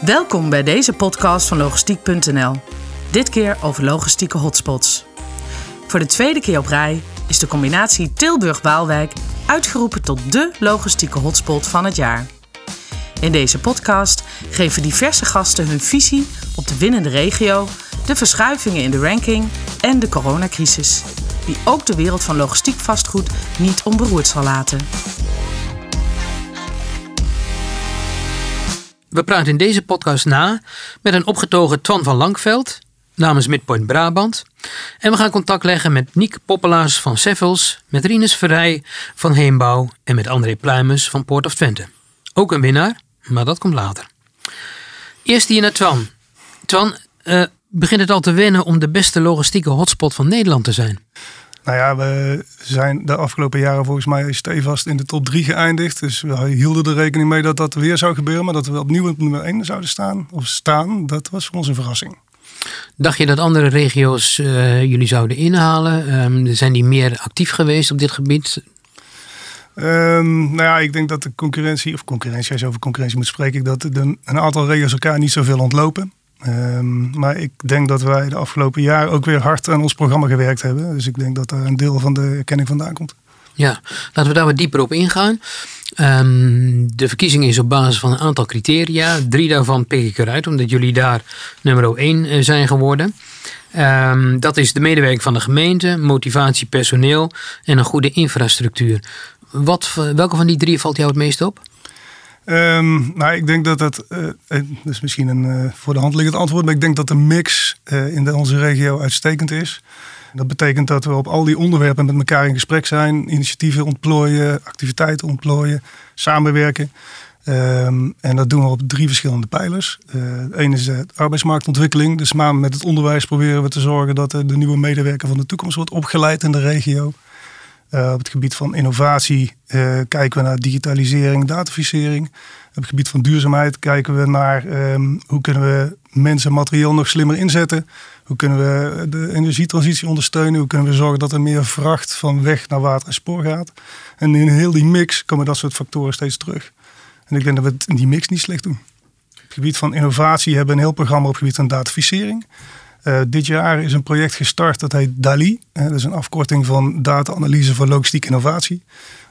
Welkom bij deze podcast van Logistiek.nl. Dit keer over logistieke hotspots. Voor de tweede keer op rij is de combinatie Tilburg-Waalwijk uitgeroepen tot de logistieke hotspot van het jaar. In deze podcast geven diverse gasten hun visie op de winnende regio, de verschuivingen in de ranking en de coronacrisis, die ook de wereld van logistiek vastgoed niet onberoerd zal laten. We praten in deze podcast na met een opgetogen Twan van Langveld namens Midpoint Brabant. En we gaan contact leggen met Niek Poppelaars van Seffels, met Rinus Verrij van Heembouw en met André Pluimers van Port of Twente. Ook een winnaar, maar dat komt later. Eerst hier naar Twan. Twan, uh, begint het al te wennen om de beste logistieke hotspot van Nederland te zijn? Nou ja, we zijn de afgelopen jaren volgens mij stevast in de top 3 geëindigd. Dus we hielden er rekening mee dat dat weer zou gebeuren. Maar dat we opnieuw op nummer 1 zouden staan, of staan, dat was voor ons een verrassing. Dacht je dat andere regio's uh, jullie zouden inhalen? Um, zijn die meer actief geweest op dit gebied? Um, nou ja, ik denk dat de concurrentie, of concurrentie, als je over concurrentie moet spreken, dat de, een aantal regio's elkaar niet zoveel ontlopen. Um, maar ik denk dat wij de afgelopen jaar ook weer hard aan ons programma gewerkt hebben. Dus ik denk dat daar een deel van de erkenning vandaan komt. Ja, laten we daar wat dieper op ingaan. Um, de verkiezing is op basis van een aantal criteria. Drie daarvan pik ik eruit, omdat jullie daar nummer 1 eh, zijn geworden. Um, dat is de medewerking van de gemeente, motivatie personeel en een goede infrastructuur. Wat, welke van die drie valt jou het meest op? Um, nou, ik denk dat dat, uh, dat is misschien een uh, voor de hand liggend antwoord, maar ik denk dat de mix uh, in de, onze regio uitstekend is. Dat betekent dat we op al die onderwerpen met elkaar in gesprek zijn, initiatieven ontplooien, activiteiten ontplooien, samenwerken. Um, en dat doen we op drie verschillende pijlers. Eén is de arbeidsmarktontwikkeling. Dus samen met het onderwijs proberen we te zorgen dat de nieuwe medewerker van de toekomst wordt opgeleid in de regio. Uh, op het gebied van innovatie uh, kijken we naar digitalisering, dataficering. Op het gebied van duurzaamheid kijken we naar um, hoe kunnen we mensen en materieel nog slimmer inzetten. Hoe kunnen we de energietransitie ondersteunen? Hoe kunnen we zorgen dat er meer vracht van weg naar water en spoor gaat? En in heel die mix komen dat soort factoren steeds terug. En ik denk dat we het in die mix niet slecht doen. Op het gebied van innovatie hebben we een heel programma op het gebied van dataficering. Uh, dit jaar is een project gestart dat heet DALI. Uh, dat is een afkorting van data-analyse voor logistiek innovatie.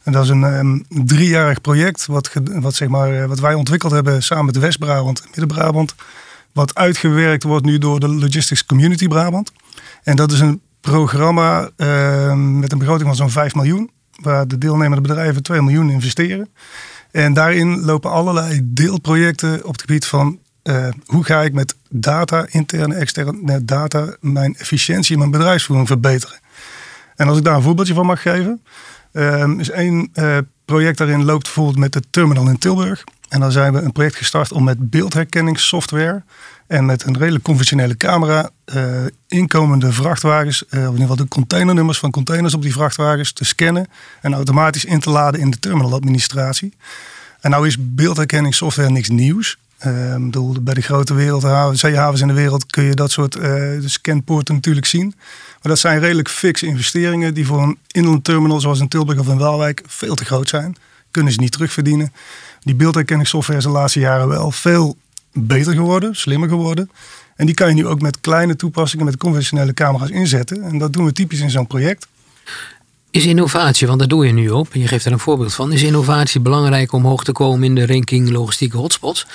En dat is een um, driejarig project wat, wat, zeg maar, uh, wat wij ontwikkeld hebben samen met West-Brabant en Midden-Brabant. Wat uitgewerkt wordt nu door de Logistics Community Brabant. En dat is een programma ehm, met een begroting van zo'n 5 miljoen. Waar de deelnemende bedrijven 2 miljoen investeren. En daarin lopen allerlei deelprojecten op het gebied van uh, hoe ga ik met data, interne, externe data, mijn efficiëntie in mijn bedrijfsvoering verbeteren? En als ik daar een voorbeeldje van mag geven, uh, is één uh, project daarin loopt bijvoorbeeld met de terminal in Tilburg. En dan zijn we een project gestart om met beeldherkenningssoftware en met een redelijk conventionele camera inkomende vrachtwagens, of in ieder geval de containernummers van containers op die vrachtwagens te scannen en automatisch in te laden in de terminaladministratie. En nou is beeldherkenningssoftware niks nieuws. Uh, bedoel, bij de grote wereldhavens, zeehavens in de wereld kun je dat soort uh, scanpoorten natuurlijk zien. Maar dat zijn redelijk fixe investeringen die voor een inland terminal zoals in Tilburg of in Waalwijk veel te groot zijn. Kunnen ze niet terugverdienen. Die beeldherkenningssoftware is de laatste jaren wel veel beter geworden, slimmer geworden. En die kan je nu ook met kleine toepassingen met conventionele camera's inzetten. En dat doen we typisch in zo'n project. Is innovatie, want daar doe je nu op, en je geeft er een voorbeeld van, is innovatie belangrijk om hoog te komen in de ranking logistieke hotspots?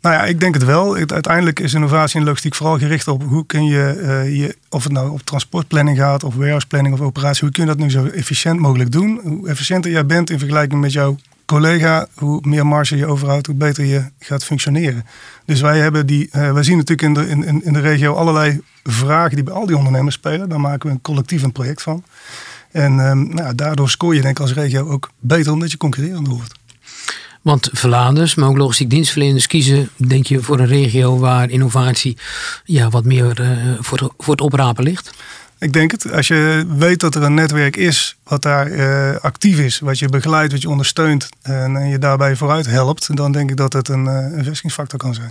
Nou ja, ik denk het wel. Uiteindelijk is innovatie in logistiek vooral gericht op hoe kun je, uh, je of het nou op transportplanning gaat, of warehouseplanning of operatie, hoe kun je dat nu zo efficiënt mogelijk doen? Hoe efficiënter jij bent in vergelijking met jouw collega, hoe meer marge je overhoudt, hoe beter je gaat functioneren. Dus wij hebben die, uh, wij zien natuurlijk in de, in, in de regio allerlei vragen die bij al die ondernemers spelen. Daar maken we een collectief een project van. En um, nou, daardoor scoor je denk ik als regio ook beter omdat je concurrerend wordt. Want verladers, maar ook logistiek dienstverleners kiezen, denk je, voor een regio waar innovatie ja, wat meer uh, voor, voor het oprapen ligt? Ik denk het. Als je weet dat er een netwerk is wat daar uh, actief is, wat je begeleidt, wat je ondersteunt en, en, je daarbij vooruit helpt, dan denk ik dat het een, een vestigingsfactor kan zijn.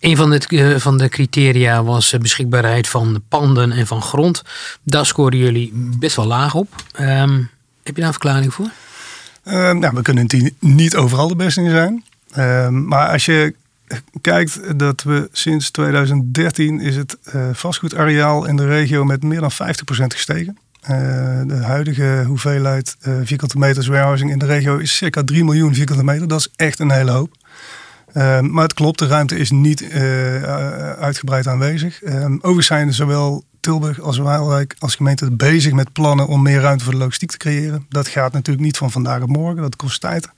Een van de, van de criteria was beschikbaarheid van panden en van grond. Daar scoren jullie best wel laag op. Um, heb je daar een verklaring voor? Uh, nou, we kunnen niet overal de beste in zijn. Uh, maar als je kijkt dat we sinds 2013 is het uh, vastgoedareaal in de regio met meer dan 50% gestegen. Uh, de huidige hoeveelheid uh, vierkante meters warehousing in de regio is circa 3 miljoen vierkante meter. Dat is echt een hele hoop. maar het klopt, de ruimte is niet uitgebreid aanwezig. overigens zijn zowel Tilburg als Waalwijk als gemeente bezig met plannen om meer ruimte voor de logistiek te creëren. Dat gaat natuurlijk niet van vandaag op morgen, dat kost tijd.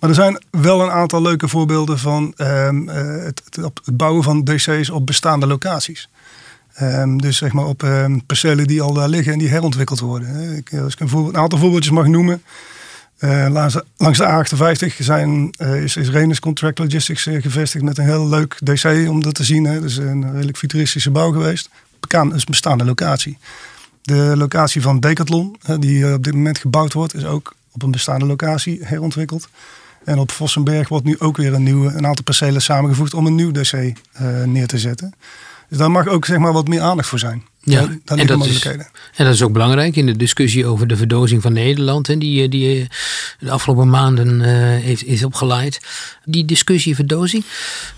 Maar er zijn wel een aantal leuke voorbeelden van um, het, het, bouwen van DC's op bestaande locaties. Um, dus zeg maar op um, percelen die al daar liggen en die herontwikkeld worden. Ik, als ik een, voorbeeld, een aantal voorbeeldjes mag noemen. Uh, langs, langs, de A58 zijn, is, is Renus Contract Logistics gevestigd met een heel leuk DC om dat te zien. Hè. Dus een redelijk futuristische bouw geweest. Bekend, is een bestaande locatie. De locatie van Decathlon, die op dit moment gebouwd wordt, is ook op een bestaande locatie herontwikkeld. En op Vossenberg wordt nu ook weer een, nieuwe, een aantal percelen samengevoegd om een nieuw DC uh, neer te zetten. Dus daar mag ook zeg maar, wat meer aandacht voor zijn. Ja, en, dat is, en dat is ook belangrijk in de discussie over de verdozing van Nederland. En die, die eh, de afgelopen maanden uh, heeft, is opgeleid. Die discussie verdozing,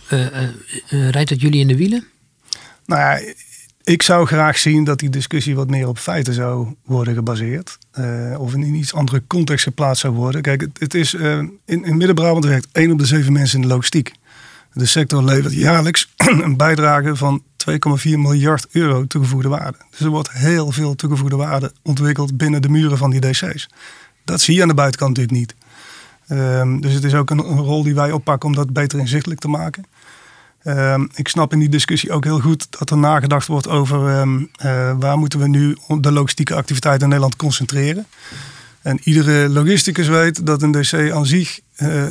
uh, rijdt dat jullie in de wielen? Nou ja, ik zou graag zien dat die discussie wat meer op feiten zou worden gebaseerd. Uh, of in een iets andere context geplaatst zou worden. Kijk, het, het is, uh, in, in Midden-Brabant werkt 1 op de 7 mensen in de logistiek. De sector levert jaarlijks een bijdrage van 2,4 miljard euro toegevoegde waarde. Dus er wordt heel veel toegevoegde waarde ontwikkeld binnen de muren van die DC's. Dat zie je aan de buitenkant natuurlijk niet. Um, dus het is ook een, rol die wij oppakken om dat beter inzichtelijk te maken. Ehm, ik snap in die discussie ook heel goed dat er nagedacht wordt over um, uh, waar moeten we nu de logistieke activiteiten in Nederland concentreren. En iedere logisticus weet dat een DC aan zich, uh,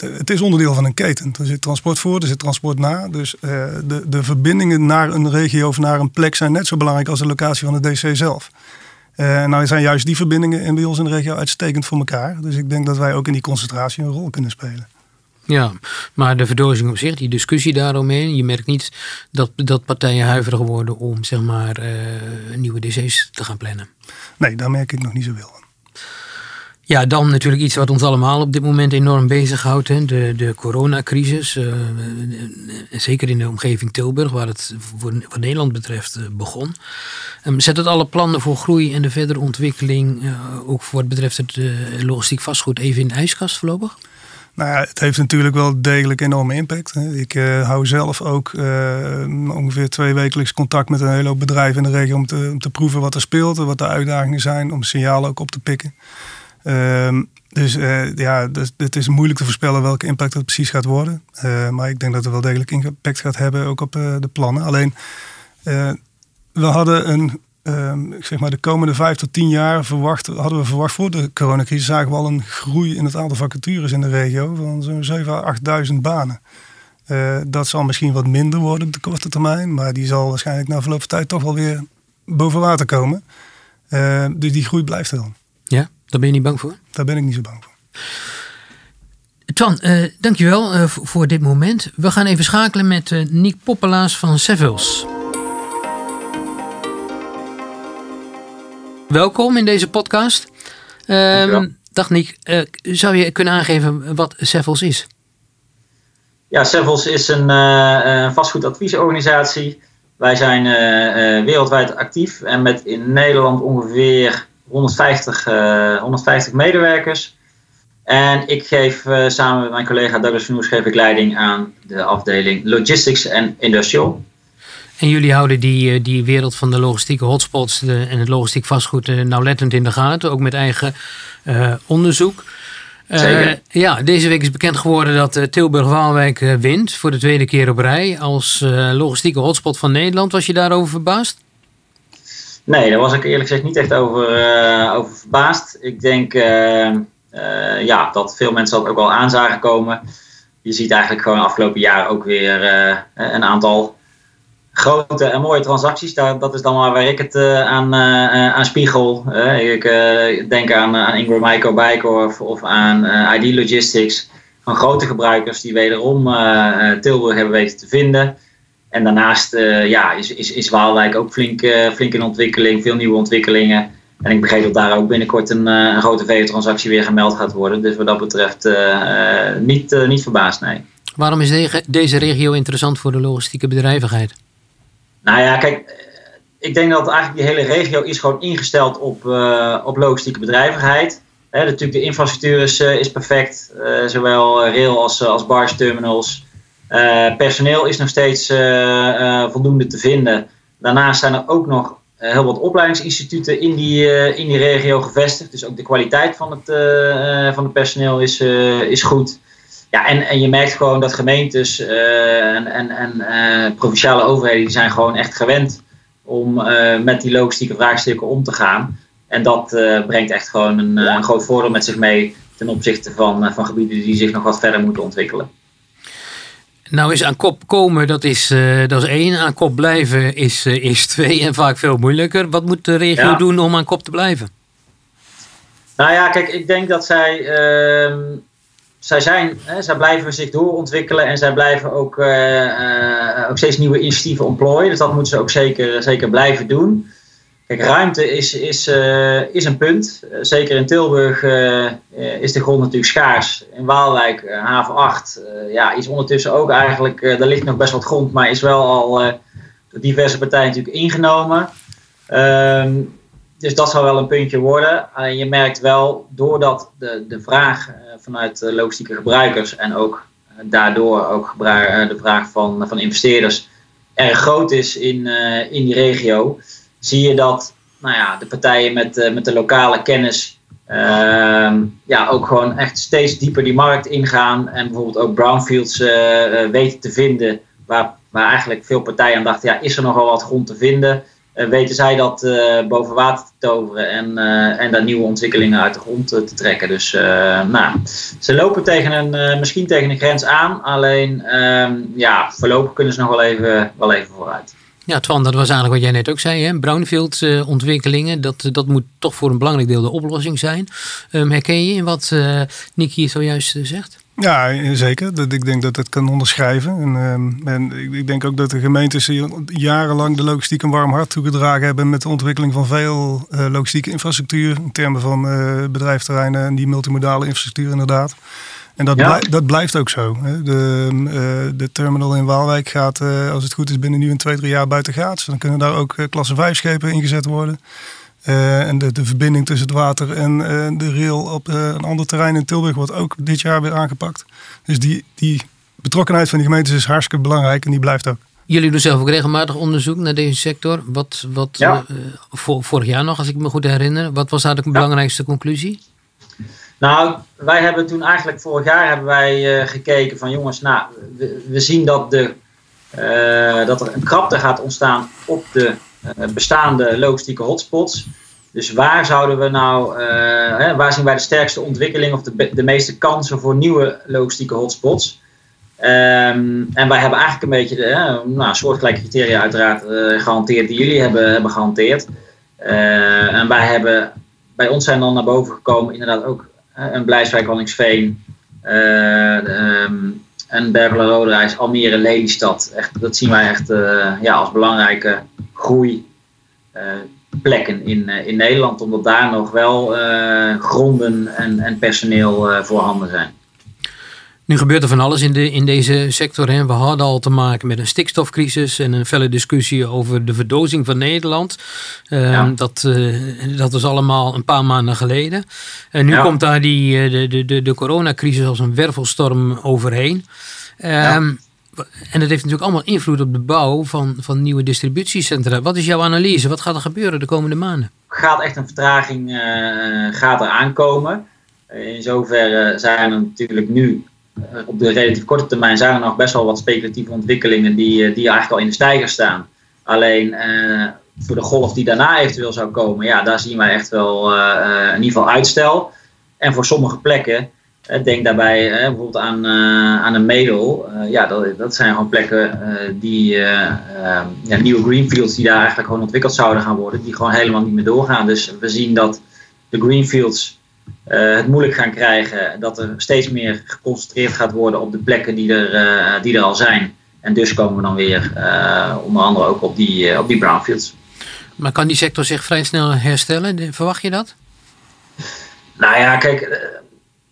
het is onderdeel van een keten. Er zit transport voor, er zit transport na. Dus uh, de, de verbindingen naar een regio of naar een plek zijn net zo belangrijk als de locatie van de DC zelf. En nou zijn juist die verbindingen bij ons in de regio uitstekend voor elkaar. Dus ik denk dat wij ook in die concentratie een rol kunnen spelen. Ja, maar de verdozing op zich, die discussie daaromheen, je merkt niet dat, dat partijen huiverig worden om zeg maar uh, nieuwe DC's te gaan plannen. Nee, daar merk ik nog niet zoveel aan. Ja, dan natuurlijk iets wat ons allemaal op dit moment enorm bezighoudt. Hè? De, de coronacrisis. Uh, zeker in de omgeving Tilburg, waar het voor, wat Nederland betreft uh, begon. Um, zet het alle plannen voor groei en de verdere ontwikkeling, ook voor wat betreft het logistiek vastgoed, even in de ijskast voorlopig? Nou het heeft natuurlijk wel degelijk enorme impact. Ik uh, hou zelf ook uh, ongeveer twee wekelijks contact met een hele hoop bedrijven in de regio om te, om te proeven wat er speelt wat de uitdagingen zijn, om signalen ook op te pikken. Uh, dus uh, ja, dus, het is moeilijk te voorspellen welke impact het precies gaat worden. maar ik denk dat het wel degelijk impact gaat hebben ook op de plannen. Alleen, we hadden een Um, zeg maar de komende vijf tot tien jaar verwacht, hadden we verwacht voor de coronacrisis, zagen we al een groei in het aantal vacatures in de regio van zo'n 7.000 à 8.000 banen. Uh, dat zal misschien wat minder worden op de korte termijn, maar die zal waarschijnlijk na verloop van tijd toch wel weer boven water komen. Uh, dus die groei blijft er dan. Ja, daar ben je niet bang voor? Daar ben ik niet zo bang voor. Twan, uh, dankjewel uh, voor dit moment. We gaan even schakelen met Nick Poppelaars van Sevils. Welkom in deze podcast. Um, dag uh, zou je kunnen aangeven wat Sevels is? Ja, Sevels is een uh, vastgoedadviesorganisatie. Wij zijn uh, wereldwijd actief en met in Nederland ongeveer 150, 150 medewerkers. En ik geef samen met mijn collega Douglas Vernoes geef ik leiding aan de afdeling Logistics en Industrial. En jullie houden die, eh, die wereld van de logistieke hotspots en het logistiek vastgoed eh, nauwlettend in de gaten, ook met eigen uh, onderzoek. Uh, ja, deze week is bekend geworden dat Tilburg-Waalwijk wint voor de tweede keer op rij als logistieke hotspot van Nederland. Was je daarover verbaasd? Nee, daar was ik eerlijk gezegd niet echt over, over verbaasd. Ik denk ja, dat veel mensen dat ook al aan zagen komen. Je ziet eigenlijk gewoon afgelopen jaar ook weer een aantal grote en mooie transacties. Daar, dat is dan waar ik het uh, aan, uh, aan spiegel. Uh, ik denk aan, aan Ingram Micro Bijkorf of aan ID Logistics. Van grote gebruikers die wederom Tilburg hebben weten te vinden. En daarnaast ja, is, is, is Waalwijk ook flink, flink in ontwikkeling. Veel nieuwe ontwikkelingen. En ik begreep dat daar ook binnenkort een, een grote VE-transactie weer gemeld gaat worden. Dus wat dat betreft niet, niet verbaasd, nee. Waarom is deze regio interessant voor de logistieke bedrijvigheid? Nou ja, kijk, ik denk dat eigenlijk die hele regio is gewoon ingesteld op, op logistieke bedrijvigheid. Natuurlijk de infrastructuur is, is perfect, zowel rail als, als barge terminals. personeel is nog steeds voldoende te vinden. Daarnaast zijn er ook nog heel wat opleidingsinstituten in die, in die regio gevestigd. Dus ook de kwaliteit van het, van het personeel is, is goed. Ja, en, en je merkt gewoon dat gemeentes en, en, en provinciale overheden die zijn gewoon echt gewend om met die logistieke vraagstukken om te gaan. En dat brengt echt gewoon een, een groot voordeel met zich mee ten opzichte van, van gebieden die zich nog wat verder moeten ontwikkelen. Nou is aan kop komen, dat is, uh, dat is één. Aan kop blijven is, uh, is twee en vaak veel moeilijker. Wat moet de regio doen om aan kop te blijven? Nou ja, kijk, ik denk dat zij, uh, zij zijn, hè, zij blijven zich doorontwikkelen en zij blijven ook, uh, ook steeds nieuwe initiatieven ontplooien. Dus dat moeten ze ook zeker, zeker blijven doen. Kijk, ruimte is, is, uh, is een punt. Uh, zeker in Tilburg uh, is de grond natuurlijk schaars. In Waalwijk, haven 8, ja, is ondertussen ook eigenlijk, daar ligt nog best wat grond, maar is wel al door diverse partijen natuurlijk ingenomen. Um, dus dat zal wel een puntje worden. Alleen je merkt wel, doordat de, de vraag vanuit logistieke gebruikers en ook daardoor ook de vraag van, van investeerders erg groot is in, in die regio zie je dat nou ja, de partijen met, met de lokale kennis uh, ja, ook gewoon echt steeds dieper die markt ingaan. En bijvoorbeeld ook brownfields weten te vinden. Waar, waar eigenlijk veel partijen aan dachten, ja, is er nogal wat grond te vinden? Weten zij dat boven water te toveren en, en daar nieuwe ontwikkelingen uit de grond te trekken. Dus nou, ze lopen tegen een, misschien tegen een grens aan. Alleen ehm, ja, voorlopig kunnen ze nog wel even, wel even vooruit. Ja, Twan, dat was eigenlijk wat jij net ook zei. Hè? Brownfield-ontwikkelingen, dat, dat moet toch voor een belangrijk deel de oplossing zijn. Um, herken je in wat uh, Nick hier zojuist zegt? Ja, zeker. Dat, ik denk dat het kan onderschrijven. En, en ik, denk ook dat de gemeentes jarenlang de logistiek een warm hart toegedragen hebben met de ontwikkeling van veel uh, logistieke infrastructuur in termen van bedrijfterreinen en die multimodale infrastructuur inderdaad. En dat, blijft, dat blijft ook zo. Hè. De, uh, de terminal in Waalwijk gaat, uh, als het goed is, binnen nu een twee, drie jaar buiten gaat. Dan kunnen daar ook uh, klasse 5 schepen ingezet worden. En de, de verbinding tussen het water en de rail op een ander terrein in Tilburg wordt ook dit jaar weer aangepakt. Dus die, die betrokkenheid van die gemeentes is hartstikke belangrijk en die blijft ook. Jullie doen zelf ook regelmatig onderzoek naar deze sector. Wat, wat ja. voor, vorig jaar nog, als ik me goed herinner. Wat was daar de belangrijkste conclusie? Nou, wij hebben toen eigenlijk vorig jaar hebben wij uh, gekeken van jongens, nou, we, we zien dat, de, uh, dat er een krapte gaat ontstaan op de bestaande logistieke hotspots. Dus waar zouden we nou, hè, waar zien wij de sterkste ontwikkeling of de, de meeste kansen voor nieuwe logistieke hotspots? Um, en wij hebben eigenlijk een beetje de nou, soortgelijke criteria uiteraard gehanteerd die jullie hebben, hebben gehanteerd. en wij hebben, bij ons zijn dan naar boven gekomen inderdaad ook een Blijswijk, Wanningsveen, um, en Bergelen, Roderijs, Almere, Lelystad. Echt, dat zien wij echt uh, ja, als belangrijke groeiplekken uh, in, uh, in Nederland, omdat daar nog wel gronden en, en personeel voorhanden zijn. Nu gebeurt er van alles in, de, in deze sector. Hè. We hadden al te maken met een stikstofcrisis en een felle discussie over de verdozing van Nederland. Uh, dat, uh, dat was allemaal een paar maanden geleden. En nu komt daar die, eh, de, de, de, de coronacrisis als een wervelstorm overheen. Um, en dat heeft natuurlijk allemaal invloed op de bouw van, van nieuwe distributiecentra. Wat is jouw analyse? Wat gaat er gebeuren de komende maanden? Gaat echt een vertraging uh, gaat er aankomen. In zoverre zijn er natuurlijk nu eh, op de relatief korte termijn zijn er nog best wel wat speculatieve ontwikkelingen die, eh, die eigenlijk al in de stijger staan. Alleen voor de golf die daarna eventueel zou komen, ja, daar zien wij echt wel uh, in ieder geval uitstel. En voor sommige plekken, denk daarbij bijvoorbeeld aan, aan een Medel. ja, dat, dat zijn gewoon plekken die ja, nieuwe greenfields die daar eigenlijk gewoon ontwikkeld zouden gaan worden, die gewoon helemaal niet meer doorgaan. Dus we zien dat de greenfields het moeilijk gaan krijgen. Dat er steeds meer geconcentreerd gaat worden op de plekken die er, die er al zijn. En dus komen we dan weer onder andere ook op die, op die brownfields. Maar kan die sector zich vrij snel herstellen? Verwacht je dat? Nou ja, kijk,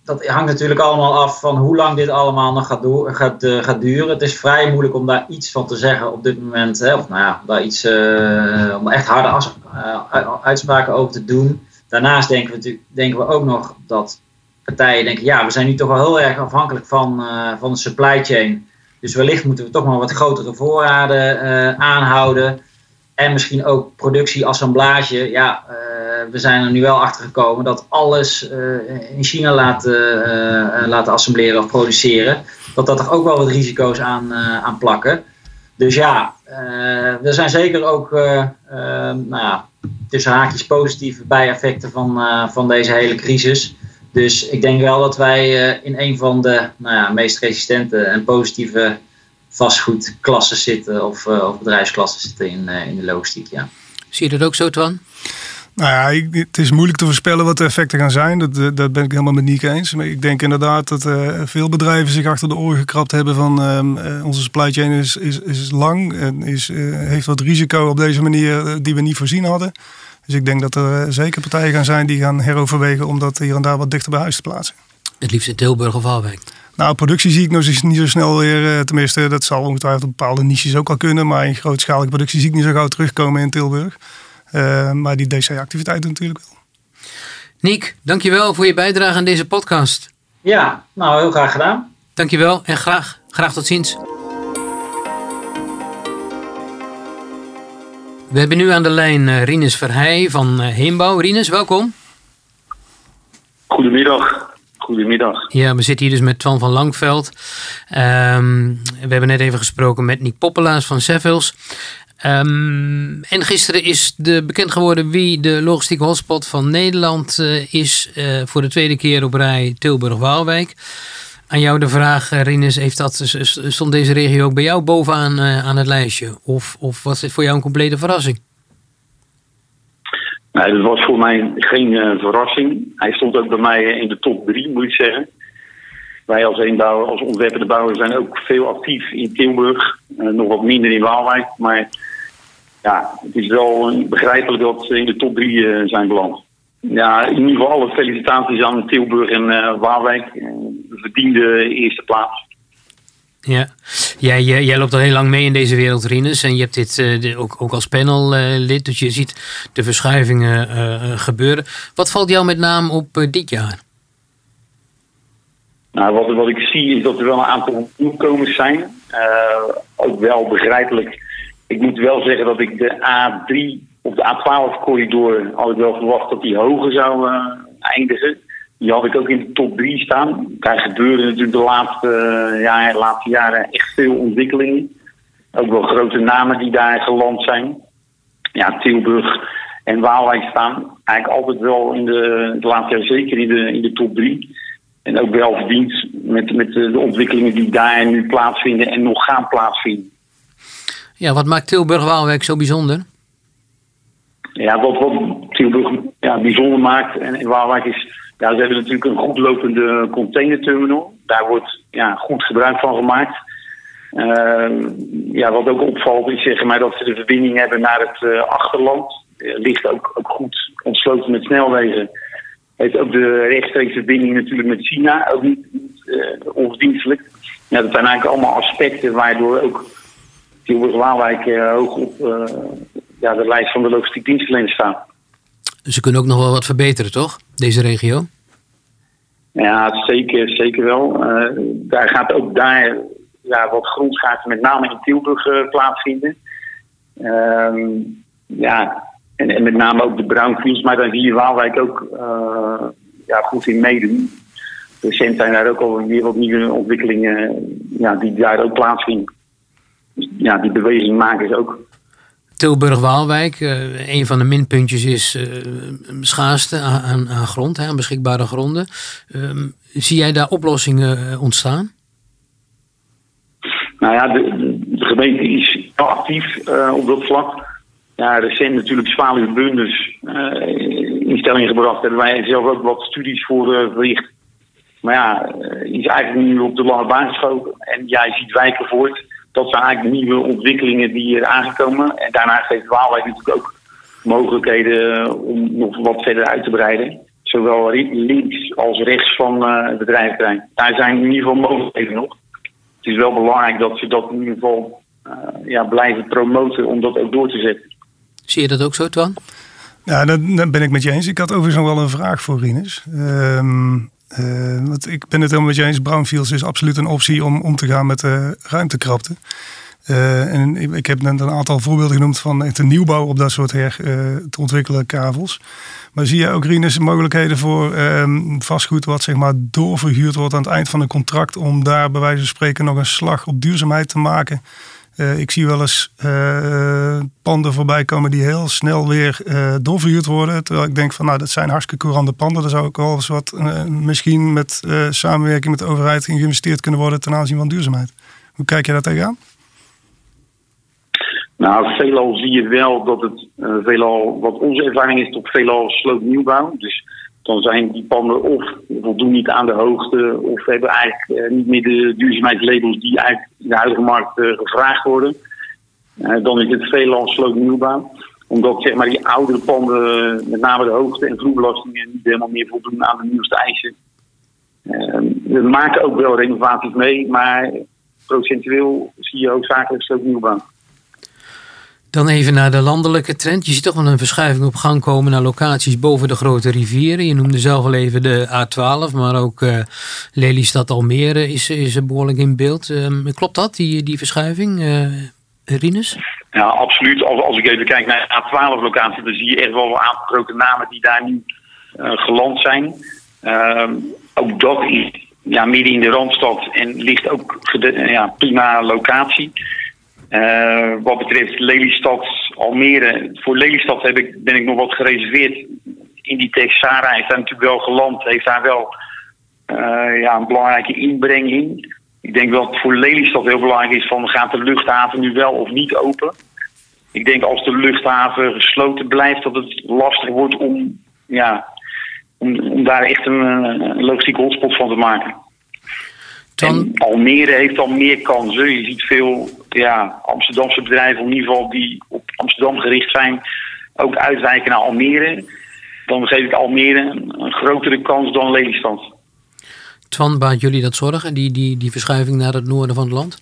dat hangt natuurlijk allemaal af van hoe lang dit allemaal nog gaat, gaat, uh, gaat duren. Het is vrij moeilijk om daar iets van te zeggen op dit moment. Hè, of nou ja, daar iets, uh, om echt harde uh, uitspraken over te doen. Daarnaast denken we, denken we ook nog dat partijen denken, ja, we zijn nu toch wel heel erg afhankelijk van, van de supply chain. Dus wellicht moeten we toch maar wat grotere voorraden aanhouden. En misschien ook productie-assemblage. Ja, we zijn er nu wel achter gekomen dat alles in China laten, laten assembleren of produceren. Dat dat er ook wel wat risico's aan, aan plakken. Dus ja, er zijn zeker ook nou ja, tussen haakjes positieve bijeffecten van, van deze hele crisis. Dus ik denk wel dat wij in een van de nou ja, meest resistente en positieve vastgoedklassen zitten of, of bedrijfsklassen zitten in, in de logistiek. Ja. Zie je dat ook zo, Twan? Nou ja, ik, het is moeilijk te voorspellen wat de effecten gaan zijn. Dat, dat ben ik helemaal met Nieke eens. Maar ik denk inderdaad dat uh, veel bedrijven zich achter de oren gekrapt hebben van uh, onze supply chain is, is, is lang en is, uh, heeft wat risico op deze manier die we niet voorzien hadden. Dus ik denk dat er zeker partijen gaan zijn die gaan heroverwegen om dat hier en daar wat dichter bij huis te plaatsen. Het liefst in Tilburg of Waalwijk. Nou, productie zie ik nog niet zo snel weer. Tenminste, dat zal ongetwijfeld op bepaalde niches ook al kunnen. Maar in grootschalige productie zie ik niet zo gauw terugkomen in Tilburg. Uh, maar die DC-activiteiten natuurlijk wel. Niek, dankjewel voor je bijdrage aan deze podcast. Ja, nou heel graag gedaan. Dankjewel en graag, graag tot ziens. We hebben nu aan de lijn uh, Rinus Verheij van Heembouw. Rinus, welkom. Goedemiddag. Goedemiddag. Ja, we zitten hier dus met Twan van Langveld. Um, we hebben net even gesproken met Nick Poppelaars van Sevils. Um, en gisteren is de bekend geworden wie de logistieke hotspot van Nederland uh, is uh, voor de tweede keer op rij Tilburg-Waalwijk. Aan jou de vraag, Rinus, heeft dat, stond deze regio ook bij jou bovenaan aan het lijstje? Of, of was dit voor jou een complete verrassing? Nee, dat was voor mij geen verrassing. Hij stond ook bij mij in de top drie, moet ik zeggen. Wij als eenbouwer, als ontwerpende bouwer zijn ook veel actief in Tilburg. Nog wat minder in Waalwijk. Maar ja, het is wel begrijpelijk dat ze in de top drie uh, zijn beland. Ja, in ieder geval alle felicitaties aan Tilburg en uh, Waalwijk. De verdiende eerste plaats. Ja, jij, jij loopt al heel lang mee in deze wereld, Rinus. En je hebt dit uh, ook, ook als panellid, dus je ziet de verschuivingen gebeuren. Wat valt jou met name op dit jaar? Nou, wat, wat ik zie is dat er wel een aantal nieuwkomers zijn. Ook wel begrijpelijk. Ik moet wel zeggen dat ik de A3 of de A12-corridor had wel verwacht dat die hoger zou uh, eindigen. Die had ik ook in de top 3 staan. Daar gebeuren natuurlijk de laatste, uh, ja, de laatste jaren echt veel ontwikkelingen. Ook wel grote namen die daar geland zijn. Ja, Tilburg en Waalwijk staan eigenlijk altijd wel in de, de laatste jaar zeker in de, in de top 3. En ook wel verdiend met, met de ontwikkelingen die daar nu plaatsvinden en nog gaan plaatsvinden. Ja, wat maakt Tilburg-Waalwijk zo bijzonder? Ja, wat, Tilburg ja, bijzonder maakt en, en Waalwijk is... Ja, ze hebben natuurlijk een goed lopende containerterminal. Daar wordt ja, goed gebruik van gemaakt. Uh, ja, wat ook opvalt is zeg maar, dat ze de verbinding hebben naar het uh, achterland. Uh, ligt ook, ook goed ontsloten met snelwegen heeft ook de rechtstreekse verbinding natuurlijk met China, ook niet, uh, onverdienstelijk. Ja, dat zijn eigenlijk allemaal aspecten waardoor ook Tilburg-Waalwijk uh, hoog op uh, ja, de lijst van de logistiek dienstverleners staan. Ze kunnen ook nog wel wat verbeteren, toch? Deze regio? Ja, zeker, zeker wel. daar gaat ook daar ja, wat grondschaarten met name in Tilburg plaatsvinden. Ehm, ja, en, en met name ook de brownfields, maar daar zie je Waalwijk ook ja, goed in meedoen. Recent zijn daar ook al weer wat nieuwe ontwikkelingen ja, die daar ook plaatsvinden. Ja, die beweging maken ze ook. Tilburg-Waalwijk, uh, een van de minpuntjes is uh, schaarste aan, aan grond, aan beschikbare gronden. Um, zie jij daar oplossingen ontstaan? Nou ja, de, de gemeente is actief op dat vlak ja, recent natuurlijk zwaluwbunders uh, in stelling gebracht. Hebben wij zelf ook wat studies voor uh, verricht. Maar ja, is eigenlijk nu op de lange baan geschoten. En jij ziet wijken voort. Dat zijn eigenlijk de nieuwe ontwikkelingen die er aangekomen. En daarnaast heeft Waalwijk natuurlijk ook mogelijkheden om nog wat verder uit te breiden. Zowel links als rechts van het bedrijventerrein. Daar zijn in ieder geval mogelijkheden nog. Het is wel belangrijk dat ze dat in ieder geval ja, blijven promoten om dat ook door te zetten. Zie je dat ook zo, Twan? Ja, dat, ben ik met je eens. Ik had overigens nog wel een vraag voor Rinus. Ehm, want ik ben het helemaal met je eens. Brownfields is absoluut een optie om om te gaan met de ruimtekrapte. Uh, en ik, heb net een aantal voorbeelden genoemd van de nieuwbouw op dat soort her, uh, te ontwikkelen kavels. Maar zie je ook, Rinus, mogelijkheden voor um, vastgoed wat zeg maar doorverhuurd wordt aan het eind van een contract om daar bij wijze van spreken nog een slag op duurzaamheid te maken? Uh, ik zie wel eens panden voorbij komen die heel snel weer doorverhuurd worden. Terwijl ik denk van nou, dat zijn hartstikke courante panden. Daar zou ook wel eens wat misschien met samenwerking met de overheid geïnvesteerd kunnen worden ten aanzien van duurzaamheid. Hoe kijk je daar tegenaan? Nou, veelal zie je wel dat het uh, veelal, wat onze ervaring is, toch veelal sloopnieuwbouw. Dus dan zijn die panden of voldoen niet aan de hoogte, of hebben eigenlijk uh, niet meer de duurzaamheidslabels die eigenlijk in de huidige markt uh, gevraagd worden. dan is het veelal sloopnieuwbouw omdat zeg maar, die oudere panden, met name de hoogte- en vloerbelastingen, niet helemaal meer voldoen aan de nieuwste eisen. we maken ook wel renovaties mee, maar procentueel zie je hoofdzakelijk sloopnieuwbouw. Dan even naar de landelijke trend. Je ziet toch wel een verschuiving op gang komen naar locaties boven de grote rivieren. Je noemde zelf al even de A12, maar ook uh, Lelystad Almere is, is behoorlijk in beeld. Uh, klopt dat, die, die verschuiving, uh, Rinus? Ja, absoluut. Als, als ik even kijk naar de A12-locatie, dan zie je echt wel een aantal grote namen die daar nu geland zijn. Ehm, ook dat is ja, midden in de Randstad en ligt ook ja, prima locatie. Uh, wat betreft Lelystad, Almere. Voor Lelystad heb ik, ben ik nog wat gereserveerd in die tekst. Sarah is daar natuurlijk wel geland, heeft daar wel uh, ja, een belangrijke inbreng in. Ik denk dat het voor Lelystad heel belangrijk is van gaat de luchthaven nu wel of niet open. Ik denk als de luchthaven gesloten blijft dat het lastig wordt om, ja, om, om daar echt een, een logistieke hotspot van te maken. En Almere heeft dan meer kansen. Je ziet veel ja, Amsterdamse bedrijven in ieder geval die op Amsterdam gericht zijn, ook uitwijken naar Almere. Dan geef ik Almere een grotere kans dan Lelystad. Twan, baat jullie dat zorgen, die, die, die verschuiving naar het noorden van het land?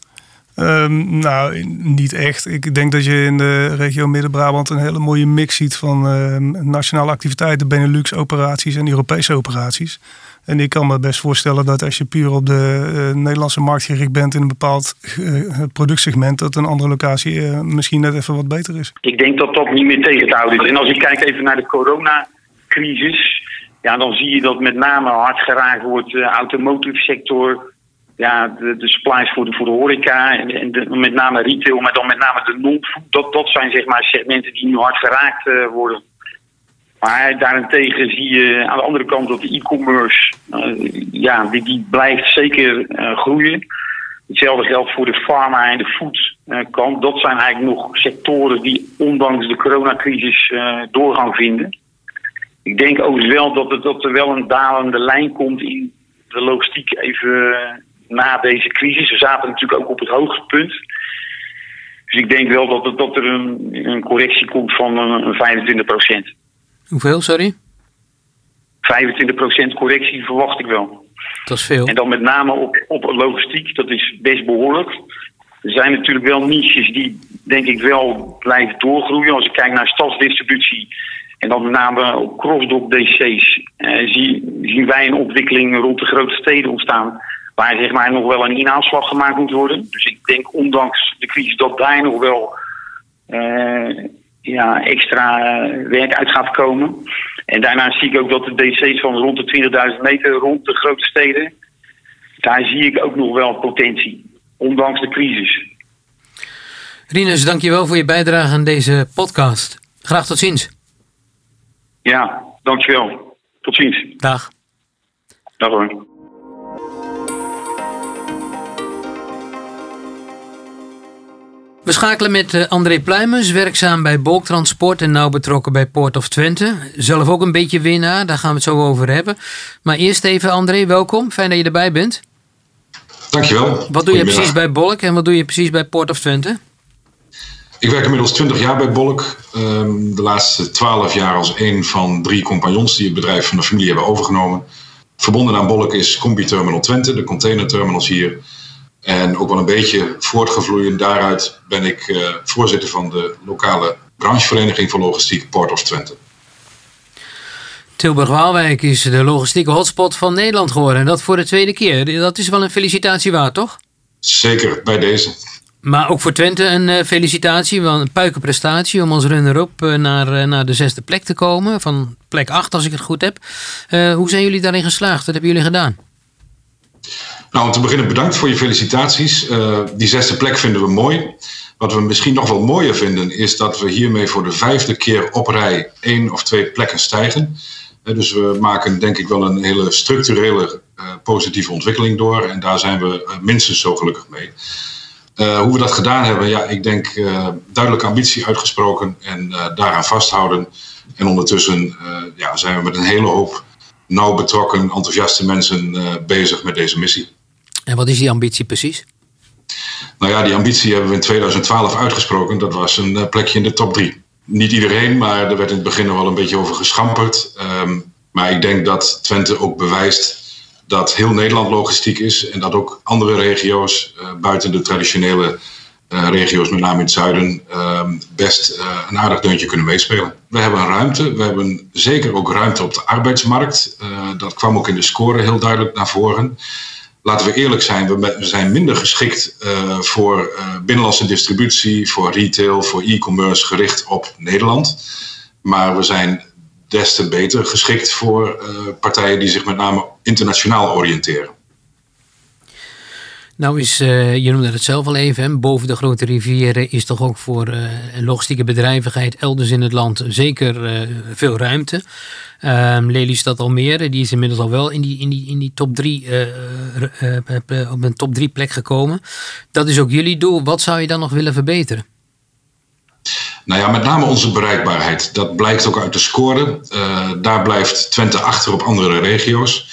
Um, nou, niet echt. Ik denk dat je in de regio Midden-Brabant een hele mooie mix ziet van uh, nationale activiteiten, Benelux-operaties en Europese operaties. En ik kan me best voorstellen dat als je puur op de uh, Nederlandse markt gericht bent in een bepaald uh, productsegment, dat een andere locatie uh, misschien net even wat beter is. Ik denk dat dat niet meer tegen te houden is. En als ik kijk even naar de coronacrisis, ja, dan zie je dat met name hard geraakt wordt de automotive sector, ja, de, de supplies voor de, voor de horeca en, en met name retail, maar dan met name de non-food. Dat, dat zijn zeg maar segmenten die nu hard geraakt worden. Maar daarentegen zie je aan de andere kant dat de e-commerce, uh, ja, die, die blijft zeker uh, groeien. Hetzelfde geldt voor de pharma en de food uh, kant. Dat zijn eigenlijk nog sectoren die ondanks de coronacrisis doorgang vinden. Ik denk ook wel dat, het, dat er wel een dalende lijn komt in de logistiek even na deze crisis. We zaten natuurlijk ook op het hoogtepunt. Dus ik denk wel dat, dat er een, een correctie komt van een 25 procent. Hoeveel, sorry? 25% correctie verwacht ik wel. Dat is veel. En dan met name op, op logistiek, dat is best behoorlijk. Er zijn natuurlijk wel niches die, denk ik, wel blijven doorgroeien. Als ik kijk naar stadsdistributie en dan met name op crossdock DC's, eh, zie, zien wij een ontwikkeling rond de grote steden ontstaan. Waar zeg maar nog wel een inaanslag gemaakt moet worden. Dus ik denk, ondanks de crisis, dat daar nog wel. Uh, ja, extra eh, werk uit gaat komen. En daarna zie ik ook dat de DC's van rond de 20.000 meter rond de grote steden, daar zie ik ook nog wel potentie, ondanks de crisis. Rinus, dankjewel voor je bijdrage aan deze podcast. Graag tot ziens. Ja, dankjewel. Tot ziens. Dag. Dag hoor. Schakelen met eh, André Pluimens, werkzaam bij Bolktransport en nauw betrokken bij Port of Twente. Zelf ook een beetje winnaar, daar gaan we het zo over hebben. Maar eerst even André, welkom. Fijn dat je erbij bent. Dankjewel. Wat doe je precies bij Bolk en wat doe je precies bij Port of Twente? Ik werk inmiddels 20 jaar bij Bolk. Ehm, de laatste 12 jaar als een van drie compagnons die het bedrijf van de familie hebben overgenomen. Verbonden aan Bolk is Combi Terminal Twente, de containerterminals hier. En ook wel een beetje voortgevloeid daaruit ben ik uh, voorzitter van de lokale branchevereniging voor logistiek Port of Twente. Tilburg-Waalwijk is de logistieke hotspot van Nederland geworden. En dat voor de tweede keer. Dat is wel een felicitatie waard, toch? Zeker, bij deze. Maar ook voor Twente een uh, felicitatie, wel een puikenprestatie om als runner-up uh, naar, naar de zesde plek te komen. Van plek 8 als ik het goed heb. hoe zijn jullie daarin geslaagd? Wat hebben jullie gedaan? Nou, om te beginnen bedankt voor je felicitaties. die zesde plek vinden we mooi. Wat we misschien nog wel mooier vinden is dat we hiermee voor de vijfde keer op rij één of twee plekken stijgen. Dus we maken denk ik wel een hele structurele positieve ontwikkeling door. En daar zijn we minstens zo gelukkig mee. Hoe we dat gedaan hebben, ja, ik denk uh, duidelijke ambitie uitgesproken en daaraan vasthouden. En ondertussen ja, zijn we met een hele hoop nauw betrokken, enthousiaste mensen bezig met deze missie. En wat is die ambitie precies? Nou ja, die ambitie hebben we in 2012 uitgesproken. Dat was een plekje in de top drie. Niet iedereen, maar er werd in het begin wel een beetje over geschamperd. Um, maar ik denk dat Twente ook bewijst dat heel Nederland logistiek is en dat ook andere regio's uh, buiten de traditionele uh, regio's, met name in het zuiden, uh, best een aardig deuntje kunnen meespelen. We hebben ruimte, we hebben zeker ook ruimte op de arbeidsmarkt. dat kwam ook in de score heel duidelijk naar voren. Laten we eerlijk zijn, we, zijn minder geschikt voor binnenlandse distributie, voor retail, voor e-commerce gericht op Nederland. Maar we zijn des te beter geschikt voor uh, partijen die zich met name internationaal oriënteren. Nou is, uh, je noemde het zelf al even, boven de grote rivieren is toch ook voor uh, logistieke bedrijvigheid elders in het land zeker veel ruimte. Um, Lelystad Almere, die is inmiddels al wel in die, in die, in die top drie, op een top drie plek gekomen. Dat is ook jullie doel. Wat zou je dan nog willen verbeteren? Nou ja, met name onze bereikbaarheid. Dat blijkt ook uit de score. Daar blijft Twente achter op andere regio's.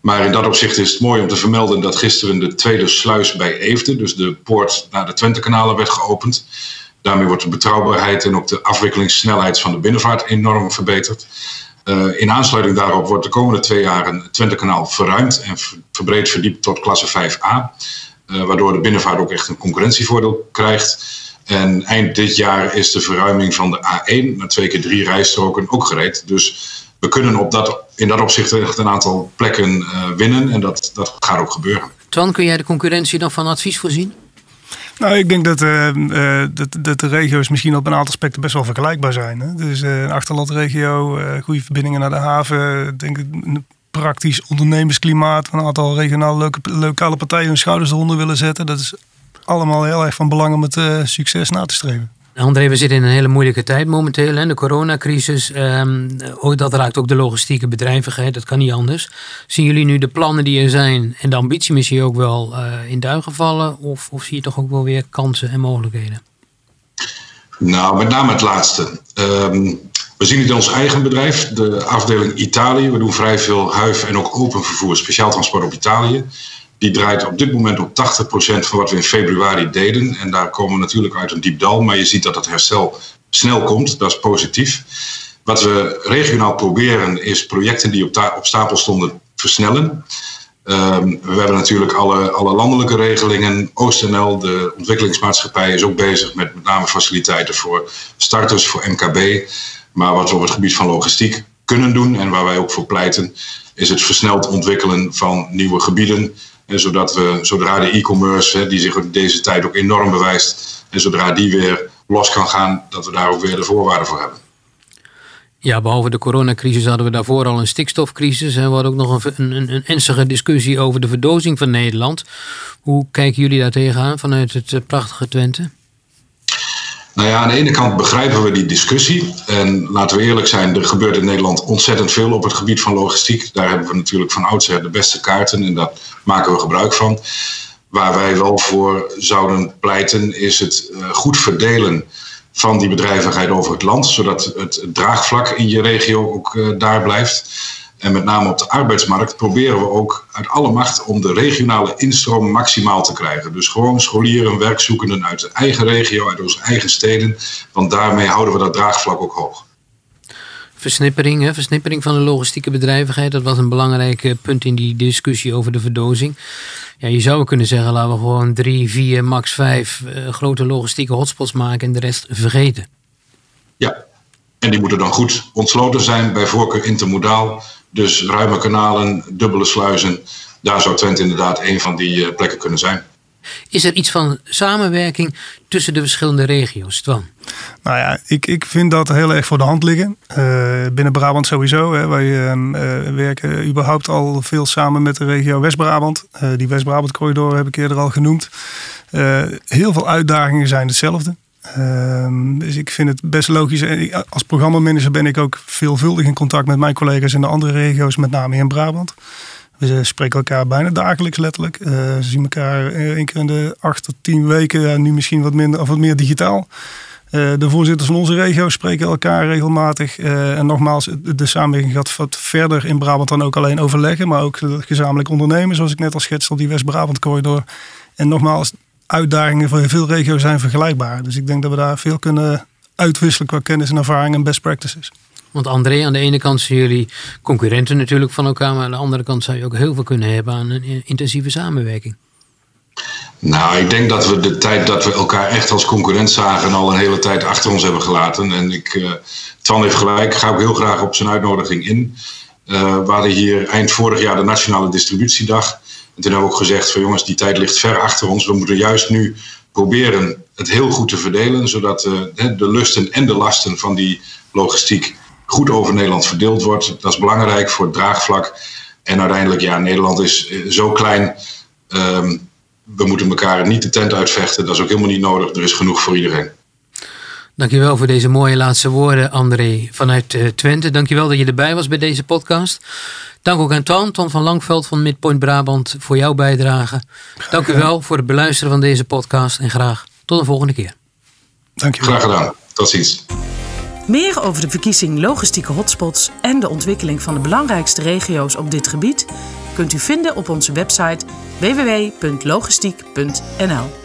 Maar in dat opzicht is het mooi om te vermelden dat gisteren de tweede sluis bij Eefde, dus de poort naar de Twente-kanalen, werd geopend. Daarmee wordt de betrouwbaarheid en ook de afwikkelingssnelheid van de binnenvaart enorm verbeterd. Uh, in aansluiting daarop wordt de komende twee jaar een Twente-kanaal verruimd en verbreed verdiept tot klasse 5a. Uh, waardoor de binnenvaart ook echt een concurrentievoordeel krijgt. En eind dit jaar is de verruiming van de A1 naar twee keer drie rijstroken ook gereed. Dus we kunnen op dat, in dat opzicht echt een aantal plekken uh, winnen. En dat, dat gaat ook gebeuren. Twan, kun jij de concurrentie dan van advies voorzien? Nou, ik denk dat, uh, uh, dat, dat, de regio's misschien op een aantal aspecten best wel vergelijkbaar zijn. Hè? Dus een achterlandregio, goede verbindingen naar de haven. Denk ik, een praktisch ondernemersklimaat. Een aantal regionale leuke, lokale partijen hun schouders eronder willen zetten. Dat is allemaal heel erg van belang om het uh, succes na te streven. André, we zitten in een hele moeilijke tijd momenteel. Hè? De coronacrisis, um, dat raakt ook de logistieke bedrijvigheid. Dat kan niet anders. Zien jullie nu de plannen die er zijn en de ambitie misschien ook wel uh, in duigen vallen? Of, of zie je toch ook wel weer kansen en mogelijkheden? Nou, met name het laatste. Um, we zien het in ons eigen bedrijf, de afdeling Italië. We doen vrij veel huif en ook open vervoer, speciaal transport op Italië die draait op dit moment op 80% van wat we in februari deden. En daar komen we natuurlijk uit een diep dal, maar je ziet dat het herstel snel komt. Dat is positief. Wat we regionaal proberen is projecten die op, op stapel stonden versnellen. Um, we hebben natuurlijk alle, alle landelijke regelingen. OostNL, de ontwikkelingsmaatschappij, is ook bezig met met name faciliteiten voor starters, voor MKB. Maar wat we op het gebied van logistiek kunnen doen en waar wij ook voor pleiten, is het versneld ontwikkelen van nieuwe gebieden en zodat we, zodra de e-commerce, die zich in deze tijd ook enorm bewijst, en zodra die weer los kan gaan, dat we daar ook weer de voorwaarden voor hebben. Ja, behalve de coronacrisis hadden we daarvoor al een stikstofcrisis. En we hadden ook nog een, een, een ernstige discussie over de verdozing van Nederland. Hoe kijken jullie daar tegenaan vanuit het eh, prachtige Twente? Nou ja, aan de ene kant begrijpen we die discussie. En laten we eerlijk zijn, er gebeurt in Nederland ontzettend veel op het gebied van logistiek. Daar hebben we natuurlijk van oudsher de beste kaarten en daar maken we gebruik van. Waar wij wel voor zouden pleiten, is het eh, goed verdelen van die bedrijvigheid over het land, zodat het draagvlak in je regio ook uh, daar blijft. En met name op de arbeidsmarkt proberen we ook uit alle macht om de regionale instroom maximaal te krijgen. Dus gewoon scholieren, werkzoekenden uit de eigen regio, uit onze eigen steden. Want daarmee houden we dat draagvlak ook hoog. Versnippering, hè? versnippering van de logistieke bedrijvigheid. Dat was een belangrijk eh, punt in die discussie over de verdozing. Ja, je zou kunnen zeggen, laten we gewoon drie, vier, max vijf uh, grote logistieke hotspots maken en de rest vergeten. Ja, en die moeten dan goed ontsloten zijn, bij voorkeur intermodaal. Dus ruime kanalen, dubbele sluizen. Daar zou Twente inderdaad een van die uh, plekken kunnen zijn. Is er iets van samenwerking tussen de verschillende regio's, Twan? Nou ja, ik, ik vind dat heel erg voor de hand liggen. Uh, binnen Brabant sowieso. Hè. Wij uh, werken überhaupt al veel samen met de regio West-Brabant. Uh, die West-Brabant-corridor heb ik eerder al genoemd. heel veel uitdagingen zijn hetzelfde. Ehm, dus ik vind het best logisch. Als programmamanager ben ik ook veelvuldig in contact met mijn collega's in de andere regio's, met name in Brabant. We spreken elkaar bijna dagelijks letterlijk. Uh, ze zien elkaar één keer in de acht tot tien weken. Nu misschien wat minder of wat meer digitaal. Uh, de voorzitters van onze regio spreken elkaar regelmatig. En nogmaals, de samenwerking gaat wat verder in Brabant dan ook alleen overleggen. Maar ook gezamenlijk ondernemen, zoals ik net al schetste, die West-Brabant corridor. En nogmaals, uitdagingen van veel regio's zijn vergelijkbaar. Dus ik denk dat we daar veel kunnen uitwisselen qua kennis en ervaring en best practices. Want André, aan de ene kant zijn jullie concurrenten natuurlijk van elkaar, maar aan de andere kant zou je ook heel veel kunnen hebben aan een intensieve samenwerking. Nou, ik denk dat we de tijd dat we elkaar echt als concurrent zagen al een hele tijd achter ons hebben gelaten. En ik, uh, Twan heeft gelijk, ga ook heel graag op zijn uitnodiging in. Uh, we hadden hier eind vorig jaar de Nationale Distributiedag. En toen hebben we ook gezegd van jongens, die tijd ligt ver achter ons. We moeten juist nu proberen het heel goed te verdelen, zodat uh, de lusten en de lasten van die logistiek goed over Nederland verdeeld wordt. Dat is belangrijk voor het draagvlak. En uiteindelijk, ja, Nederland is eh, zo klein. Um, we moeten elkaar niet de tent uitvechten. Dat is ook helemaal niet nodig. Er is genoeg voor iedereen. Dankjewel voor deze mooie laatste woorden, André vanuit uh, Twente. Dankjewel dat je erbij was bij deze podcast. Dank ook aan Twan, Ton van Langveld van Midpoint Brabant, voor jouw bijdrage. Dank u wel voor het beluisteren van deze podcast en graag tot een volgende keer. Dank je wel. Graag gedaan. Tot ziens. Meer over de verkiezing logistieke hotspots en de ontwikkeling van de belangrijkste regio's op dit gebied kunt u vinden op onze website www.logistiek.nl.